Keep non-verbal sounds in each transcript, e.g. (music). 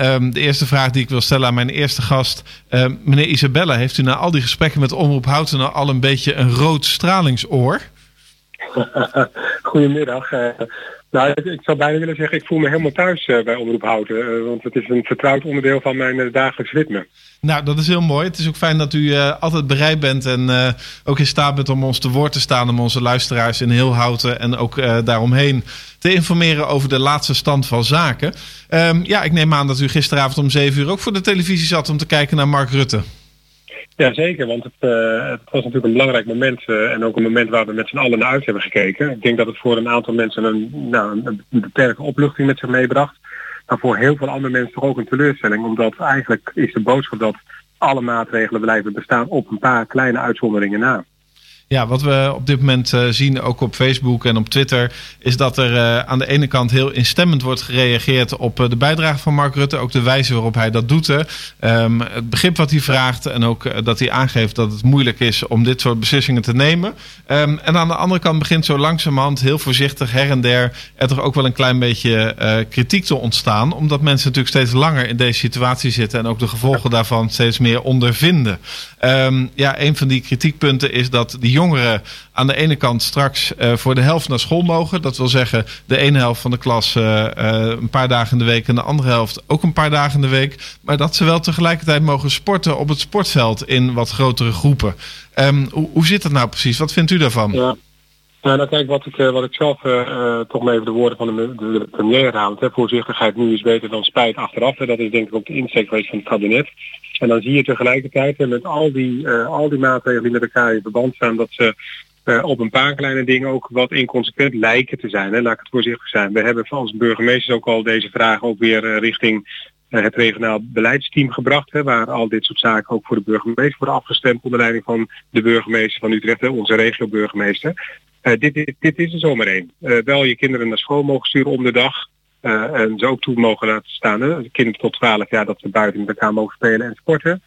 Ehm, de eerste vraag die ik wil stellen aan mijn eerste gast. Ehm, meneer Isabella, heeft u na al die gesprekken met Omroep Houten al een beetje een rood stralingsoor? (laughs) Goedemiddag. Uh, nou, ik, zou bijna willen zeggen, ik voel me helemaal thuis uh, bij Omroep Houten. Uh, want het is een vertrouwd onderdeel van mijn dagelijks ritme. Nou, dat is heel mooi. Het is ook fijn dat u altijd bereid bent en ook in staat bent om ons te woord te staan. Om onze luisteraars in heel Houten en ook daaromheen te informeren over de laatste stand van zaken. Um, ja, ik neem aan dat u gisteravond om 7 uur ook voor de televisie zat om te kijken naar Mark Rutte. Ja, zeker. Want het, uh, het, was natuurlijk een belangrijk moment uh, en ook een moment waar we met z'n allen naar uit hebben gekeken. Ik denk dat het voor een aantal mensen een, nou, een beperkte opluchting met zich meebracht. Maar voor heel veel andere mensen toch ook een teleurstelling. Omdat eigenlijk is de boodschap dat alle maatregelen blijven bestaan op een paar kleine uitzonderingen na. Ja, wat we op dit moment uh, zien, ook op Facebook en op Twitter, is dat er uh, aan de ene kant heel instemmend wordt gereageerd op uh, de bijdrage van Mark Rutte. Ook de wijze waarop hij dat doet. Um, het begrip wat hij vraagt en ook dat hij aangeeft dat het moeilijk is om dit soort beslissingen te nemen. Um, en aan de andere kant begint zo langzamerhand heel voorzichtig her en der er toch ook wel een klein beetje kritiek te ontstaan. Omdat mensen natuurlijk steeds langer in deze situatie zitten en ook de gevolgen daarvan steeds meer ondervinden. Um, ja, een van die kritiekpunten is dat die jongeren aan de ene kant straks uh, voor de helft naar school mogen. Dat wil zeggen, de ene helft van de klas uh, uh, een paar dagen in de week en de andere helft ook een paar dagen in de week. Maar dat ze wel tegelijkertijd mogen sporten op het sportveld in wat grotere groepen. Um, hoe, hoe zit dat nou precies? Wat vindt u daarvan? Ja. Nou, nou kijk, wat ik, wat ik zelf toch maar even de woorden van de, de, premier herhaald. Voorzichtigheid nu is beter dan spijt achteraf. Hè. Dat is denk ik ook de insteek geweest van het kabinet. En dan zie je tegelijkertijd met al die, uh, al die maatregelen die met elkaar in verband staan, dat ze uh, op een paar kleine dingen ook wat inconsequent lijken te zijn. Hè. Laat ik het voorzichtig zijn. We hebben als burgemeesters ook al deze vraag ook weer uh, richting het regionaal beleidsteam gebracht. Hè, waar al dit soort zaken ook voor de burgemeester worden afgestemd onder leiding van de burgemeester van Utrecht, hè, onze regio-burgemeester. dit, dit, dit, is er zomaar één. wel je kinderen naar school mogen sturen om de dag. Uh, en ze ook toe mogen laten staan. Hè? Kinderen tot 12 jaar dat ze buiten met elkaar mogen spelen en sporten.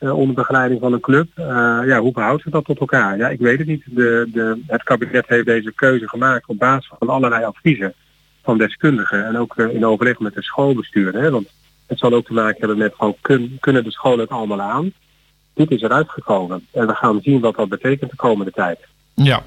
Uh, onder begeleiding van een club. Uh, ja, hoe behoudt ze dat tot elkaar? Ja, ik weet het niet. De, de, het kabinet heeft deze keuze gemaakt op basis van allerlei adviezen van deskundigen. En ook in overleg met de schoolbestuur. Hè? Want het zal ook te maken hebben met gewoon kun, kunnen de scholen het allemaal aan. Dit is eruit gekomen. En we gaan zien wat dat betekent de komende tijd. Ja,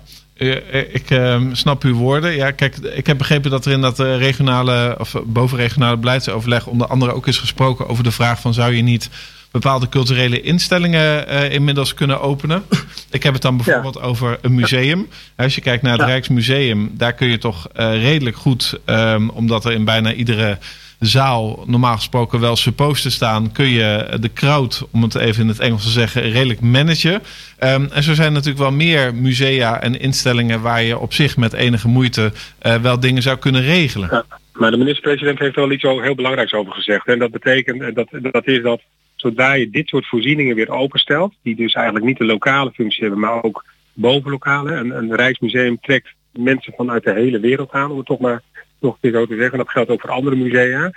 ik uh, snap uw woorden. Ja, kijk, ik heb begrepen dat er in dat uh, regionale of bovenregionale beleidsoverleg onder andere ook is gesproken over de vraag van zou je niet bepaalde culturele instellingen uh, inmiddels kunnen openen. Ik heb het dan bijvoorbeeld ja. over een museum. Als je kijkt naar het ja. Rijksmuseum, daar kun je toch redelijk goed, um, omdat er in bijna iedere zaal normaal gesproken wel supposed te staan, kun je de crowd, om het even in het Engels te zeggen, redelijk managen. Um, en zo zijn natuurlijk wel meer musea en instellingen waar je op zich met enige moeite uh, wel dingen zou kunnen regelen. Maar de minister-president heeft er wel iets heel belangrijks over gezegd. En dat betekent, dat, dat is dat zodra je dit soort voorzieningen weer openstelt, die dus eigenlijk niet de lokale functie hebben, maar ook bovenlokale. Een, een Rijksmuseum trekt mensen vanuit de hele wereld aan, om het toch maar nog keer zo te zeggen. Dat geldt ook voor andere musea.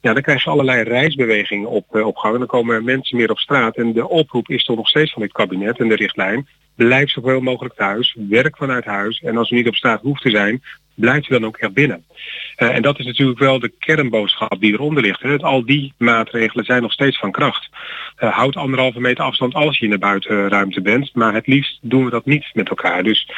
Ja, dan krijg je allerlei reisbewegingen op, op gang. Dan komen mensen meer op straat. En de oproep is toch nog steeds van dit kabinet en de richtlijn. Blijf zoveel mogelijk thuis. Werk vanuit huis. En als u niet op straat hoeft te zijn, blijft u dan ook echt binnen. Uh, en dat is natuurlijk wel de kernboodschap die eronder ligt. Hè. Al die maatregelen zijn nog steeds van kracht. Uh, houd anderhalve meter afstand als je in de buitenruimte bent. Maar het liefst doen we dat niet met elkaar. Dus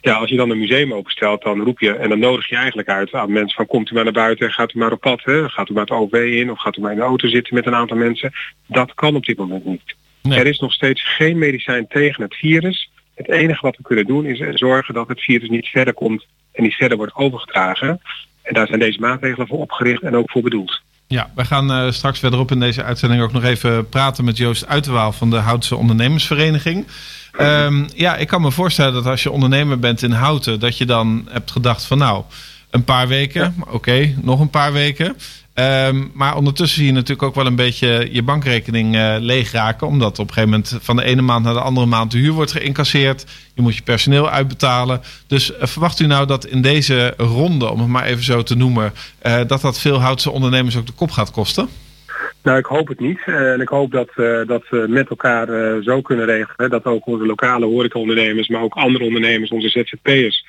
ja, als je dan een museum openstelt, dan roep je en dan nodig je eigenlijk uit aan mensen van komt u maar naar buiten, gaat u maar op pad, hè? gaat u maar het OV in of gaat u maar in de auto zitten met een aantal mensen. Dat kan op dit moment niet. Nee. Er is nog steeds geen medicijn tegen het virus. Het enige wat we kunnen doen is zorgen dat het virus niet verder komt en niet verder wordt overgedragen. En daar zijn deze maatregelen voor opgericht en ook voor bedoeld. Ja, wij gaan uh, straks verderop in deze uitzending ook nog even praten met Joost Uiterwaal van de Houtse Ondernemersvereniging. Um, ja, ik kan me voorstellen dat als je ondernemer bent in Houten, dat je dan hebt gedacht van nou, een paar weken, ja. oké, okay, nog een paar weken. Um, maar ondertussen zie je natuurlijk ook wel een beetje je bankrekening uh, leegraken. Omdat op een gegeven moment van de ene maand naar de andere maand de huur wordt geïncasseerd. Je moet je personeel uitbetalen. Dus uh, verwacht u nou dat in deze ronde, om het maar even zo te noemen, uh, dat dat veel Houtse ondernemers ook de kop gaat kosten? Nou, ik hoop het niet. En ik hoop dat, dat we met elkaar zo kunnen regelen. Dat ook onze lokale horecaondernemers, maar ook andere ondernemers, onze ZZP'ers,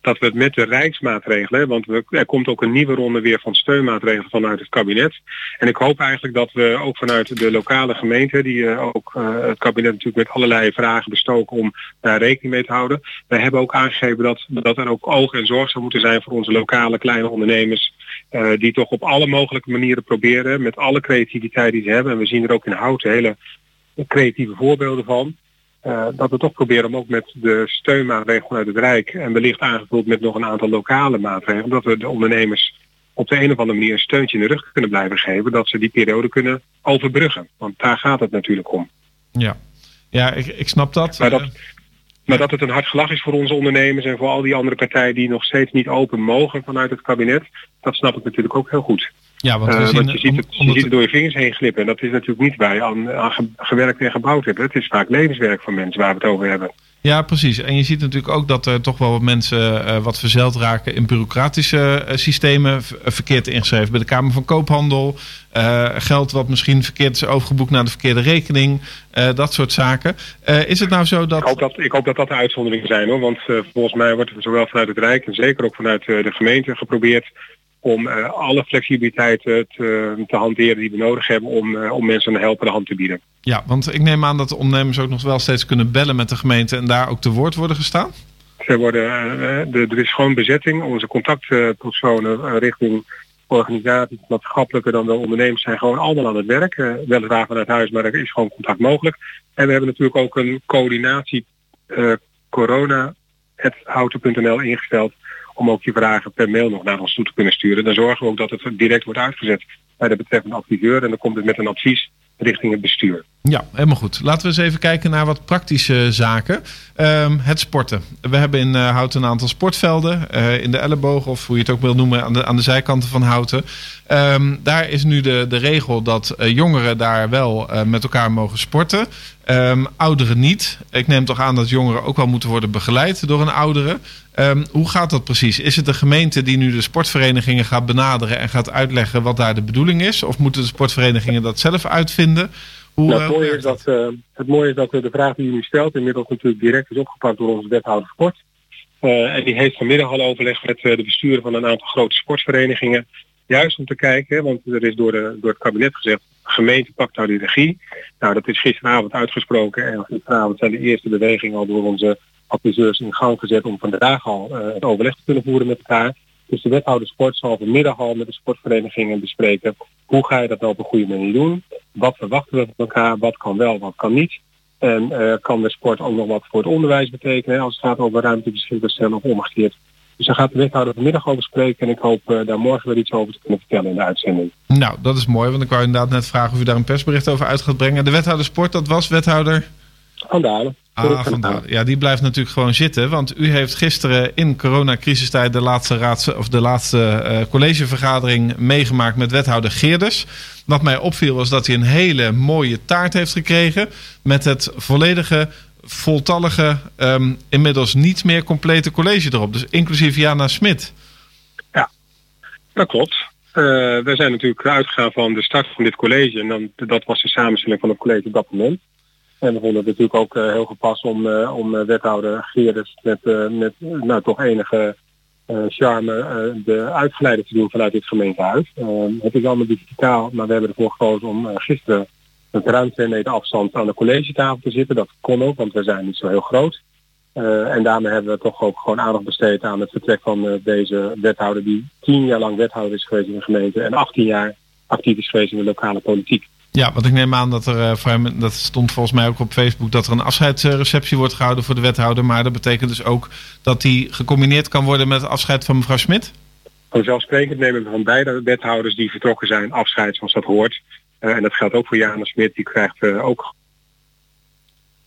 dat we het met de rijksmaatregelen, want we, er komt ook een nieuwe ronde weer van steunmaatregelen vanuit het kabinet. En ik hoop eigenlijk dat we ook vanuit de lokale gemeente, die uh, ook uh, het kabinet natuurlijk met allerlei vragen bestoken om daar rekening mee te houden. Wij hebben ook aangegeven dat, dat er ook oog en zorg zou moeten zijn voor onze lokale kleine ondernemers. Uh, die toch op alle mogelijke manieren proberen met alle creativiteit die ze hebben. En we zien er ook in Houten hele creatieve voorbeelden van. Uh, dat we toch proberen om ook met de steunmaatregelen uit het Rijk en wellicht aangevuld met nog een aantal lokale maatregelen, dat we de ondernemers op de een of andere manier een steuntje in de rug kunnen blijven geven, dat ze die periode kunnen overbruggen. Want daar gaat het natuurlijk om. Ja, ja ik, ik snap dat. Maar, dat. maar dat het een hard gelach is voor onze ondernemers en voor al die andere partijen die nog steeds niet open mogen vanuit het kabinet, dat snap ik natuurlijk ook heel goed. Ja, want, Uh, zien, want je ziet, het, om- je ziet het door je vingers heen glippen. En dat is natuurlijk niet waar je aan, aan ge- gewerkt en gebouwd hebt. Het is vaak levenswerk van mensen waar we het over hebben. Ja, precies. En je ziet natuurlijk ook dat er toch wel wat mensen eh, wat verzeild raken in bureaucratische eh, systemen. eh, verkeerd ingeschreven bij de Kamer van Koophandel. eh, geld wat misschien verkeerd is overgeboekt naar de verkeerde rekening. eh, dat soort zaken. Eh, is het nou zo Ik dat. hoop dat, ik hoop dat dat de uitzonderingen zijn hoor. Want eh, volgens mij wordt er zowel vanuit het Rijk en zeker ook vanuit eh, de gemeente geprobeerd om eh, alle flexibiliteit eh, te, te hanteren die we nodig hebben om, eh, om mensen een helpende hand te bieden. Ja, want ik neem aan dat de ondernemers ook nog wel steeds kunnen bellen met de gemeente en daar ook te woord worden gestaan. Ze worden, de, er is gewoon bezetting. Onze contactpersonen richting organisaties, maatschappelijke dan wel ondernemers zijn gewoon allemaal aan het werk. Weliswaar vanuit huis, maar er is gewoon contact mogelijk. En we hebben natuurlijk ook een coördinatie corona.houten.nl ingesteld om ook je vragen per mail nog naar ons toe te kunnen sturen. Dan zorgen we ook dat het direct wordt uitgezet bij de betreffende adviseur en dan komt het met een advies richting het bestuur. Ja, helemaal goed. Laten we eens even kijken naar wat praktische zaken. Ehm, het sporten. We hebben in eh, Houten een aantal sportvelden. eh, in de elleboog, of hoe je het ook wil noemen, aan de, aan de zijkanten van Houten. Ehm, daar is nu de, de regel dat eh, jongeren daar wel met elkaar mogen sporten. Ehm, ouderen niet. Ik neem toch aan dat jongeren ook wel moeten worden begeleid door een oudere. Hoe gaat dat precies? Is het de gemeente die nu de sportverenigingen gaat benaderen en gaat uitleggen wat daar de bedoeling is? Of moeten de sportverenigingen dat zelf uitvinden? Hoe, Nou, eh, het, mooie werkt is dat, eh, het mooie is dat eh, de vraag die u nu stelt inmiddels natuurlijk direct is opgepakt door onze wethouder sport. En die heeft vanmiddag al overleg met de besturen van een aantal grote sportverenigingen. Juist om te kijken, want er is door, de, door het kabinet gezegd, gemeente pakt nou die regie. Nou, dat is gisteravond uitgesproken en gisteravond zijn de eerste bewegingen al door onze adviseurs in gang gezet om vandaag al het overleg te kunnen voeren met elkaar. Dus de wethouder sport zal vanmiddag al met de sportverenigingen bespreken hoe ga je dat nou op een goede manier doen. Wat verwachten we van elkaar, wat kan wel, wat kan niet. En eh, kan de sport ook nog wat voor het onderwijs betekenen hè, als het gaat over ruimte beschikbaar stellen of omgekeerd. Dus daar gaat de wethouder vanmiddag over spreken en ik hoop eh, daar morgen weer iets over te kunnen vertellen in de uitzending. Nou, dat is mooi, want ik wou inderdaad net vragen of u daar een persbericht over uit gaat brengen. De wethouder sport, dat was wethouder. Van Dalen. Ah, vandaar. Ja, die blijft natuurlijk gewoon zitten. Want u heeft gisteren in coronacrisistijd de laatste, raads, of de laatste eh, collegevergadering meegemaakt met wethouder Geerders. Wat mij opviel was dat hij een hele mooie taart heeft gekregen. Met het volledige, voltallige, ehm, inmiddels niet meer complete college erop. Dus inclusief Jana Smit. Dat klopt. Uh, we zijn natuurlijk uitgegaan van de start van dit college en dan, dat was de samenstelling van het college op dat moment. En we vonden het natuurlijk ook uh, heel gepast om, uh, om wethouder Geerders met, met nou, toch enige charme de uitgeleider te doen vanuit dit gemeentehuis. het is allemaal digitaal, maar we hebben ervoor gekozen om gisteren met ruim twee meter afstand aan de collegetafel te zitten. Dat kon ook, want we zijn niet zo heel groot. En daarmee hebben we toch ook gewoon aandacht besteed aan het vertrek van deze wethouder die tien jaar lang wethouder is geweest in de gemeente en 18 jaar actief is geweest in de lokale politiek. Ja, want ik neem aan dat er hem, dat stond volgens mij ook op Facebook, dat er een afscheidsreceptie wordt gehouden voor de wethouder. Maar dat betekent dus ook dat die gecombineerd kan worden met het afscheid van mevrouw Smit? Vanzelfsprekend nemen we van beide wethouders die vertrokken zijn afscheid zoals dat hoort. en dat geldt ook voor Jana Smit, die krijgt ook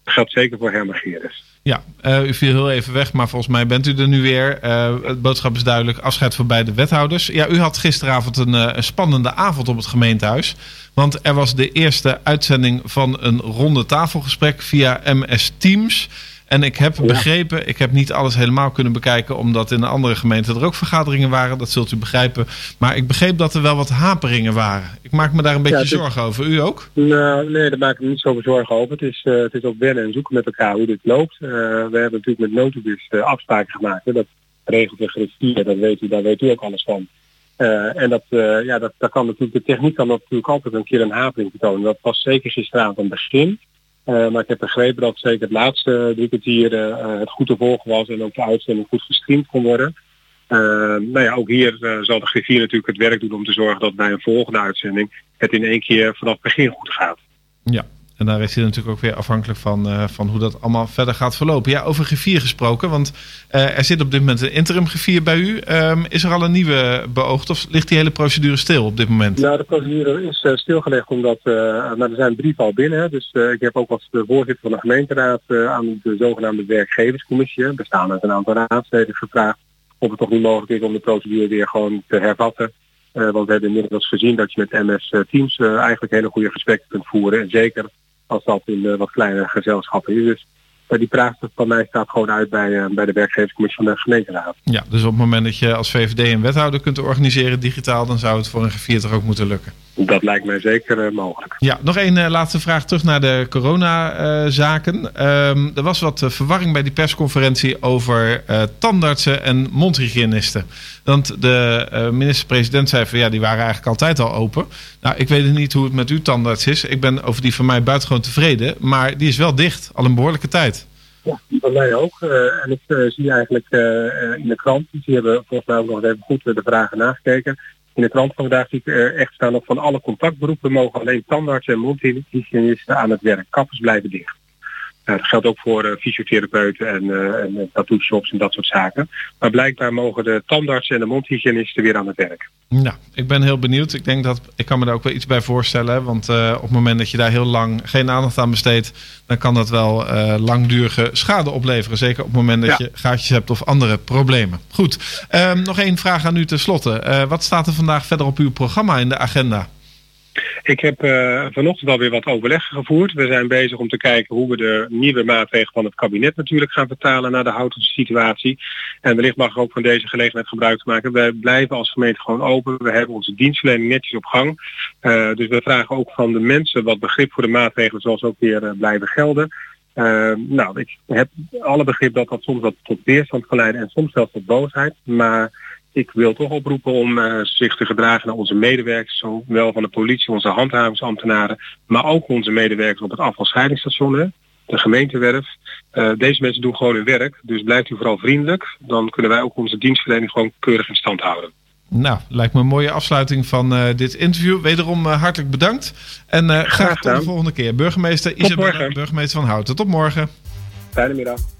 dat geldt zeker voor Herman Geerdes. Ja, uh, u viel heel even weg, maar volgens mij bent u er nu weer. Uh, het boodschap is duidelijk, afscheid voor beide wethouders. Ja, u had gisteravond een, uh, een, spannende avond op het gemeentehuis. Want er was de eerste uitzending van een ronde tafelgesprek via MS Teams. En ik heb ja. begrepen, ik heb niet alles helemaal kunnen bekijken, omdat in de andere gemeenten er ook vergaderingen waren. Dat zult u begrijpen. Maar ik begreep dat er wel wat haperingen waren. Ik maak me daar een beetje ja, zorgen over. U ook? Nou, nee, daar maak ik me niet zoveel zorgen over. Het is, uh, het is ook wennen en zoeken met elkaar hoe dit loopt. Uh, we hebben natuurlijk met Notibus uh, afspraken gemaakt. Hè, dat regelt de griffier, dat weet u, daar weet u ook alles van. en dat, ja, dat, dat kan natuurlijk, de techniek kan natuurlijk altijd een keer een hapering vertonen. Dat was zeker gisteravond aan het begin. Maar ik heb begrepen dat zeker het laatste drie kwartier het goed te volgen was en ook de uitzending goed gestreamd kon worden. nou ja, ook hier zal de griffier natuurlijk het werk doen om te zorgen dat bij een volgende uitzending het in één keer vanaf het begin goed gaat. Ja, en daar is hij natuurlijk ook weer afhankelijk van, uh, van hoe dat allemaal verder gaat verlopen. Ja, over griffier gesproken, want uh, er zit op dit moment een interim griffier bij u. Um, is er al een nieuwe beoogd of ligt die hele procedure stil op dit moment? Nou, de procedure is uh, stilgelegd omdat nou, er zijn drie al binnen. Dus ik heb ook als de voorzitter van de gemeenteraad aan de zogenaamde werkgeverscommissie, bestaande uit een aantal raadsleden, gevraagd of het toch niet mogelijk is om de procedure weer gewoon te hervatten. want we hebben inmiddels gezien dat je met MS Teams eigenlijk hele goede gesprekken kunt voeren. En zeker als dat in uh, wat kleine gezelschappen is. Dus uh, die vraag van mij staat gewoon uit bij, uh, bij de werkgeverscommissie van de gemeenteraad. Ja, dus op het moment dat je als VVD een wethouder kunt organiseren digitaal, dan zou het voor een gevierd toch ook moeten lukken. Dat lijkt mij zeker mogelijk. Ja, nog één laatste vraag terug naar de coronazaken. Ehm, er was wat verwarring bij die persconferentie over tandartsen en mondhygiënisten. Want de uh, minister-president zei van ja, die waren eigenlijk altijd al open. Nou, ik weet niet hoe het met uw tandarts is. Ik ben over die van mij buitengewoon tevreden. Maar die is wel dicht, al een behoorlijke tijd. Ja, bij mij ook. Uh, en ik uh, zie eigenlijk in de krant, die hebben volgens mij ook nog even goed de vragen nagekeken. In de krant van vandaag zie ik echt staan op van alle contactberoepen mogen alleen tandartsen en mondhygiënisten aan het werk. Kappers blijven dicht. Nou, dat geldt ook voor uh, fysiotherapeuten en, uh, en tattoo shops en dat soort zaken. Maar blijkbaar mogen de tandartsen en de mondhygiënisten weer aan het werk. Nou, ik ben heel benieuwd. Ik denk dat ik kan me daar ook wel iets bij voorstellen. Want op het moment dat je daar heel lang geen aandacht aan besteedt, dan kan dat wel langdurige schade opleveren. Zeker op het moment dat ja. je gaatjes hebt of andere problemen. Goed, um, nog één vraag aan u tenslotte. wat staat er vandaag verder op uw programma in de agenda? Ik heb uh, vanochtend alweer wat overleg gevoerd. We zijn bezig om te kijken hoe we de nieuwe maatregelen van het kabinet natuurlijk gaan vertalen naar de houten situatie. En wellicht mag ik ook van deze gelegenheid gebruik maken. Wij blijven als gemeente gewoon open. We hebben onze dienstverlening netjes op gang. Uh, dus we vragen ook van de mensen wat begrip voor de maatregelen zoals ook weer uh, blijven gelden. Nou, ik heb alle begrip dat dat soms wat tot weerstand kan leiden en soms zelfs tot boosheid. Maar ik wil toch oproepen om uh, zich te gedragen naar onze medewerkers, zowel van de politie, onze handhavingsambtenaren, maar ook onze medewerkers op het afvalscheidingsstation, de gemeentewerf. Uh, deze mensen doen gewoon hun werk, dus blijft u vooral vriendelijk. Dan kunnen wij ook onze dienstverlening gewoon keurig in stand houden. Nou, lijkt me een mooie afsluiting van uh, dit interview. Wederom hartelijk bedankt. En graag, graag tot de volgende keer. Burgemeester Isabel, burgemeester van Houten. Tot morgen. Fijne middag.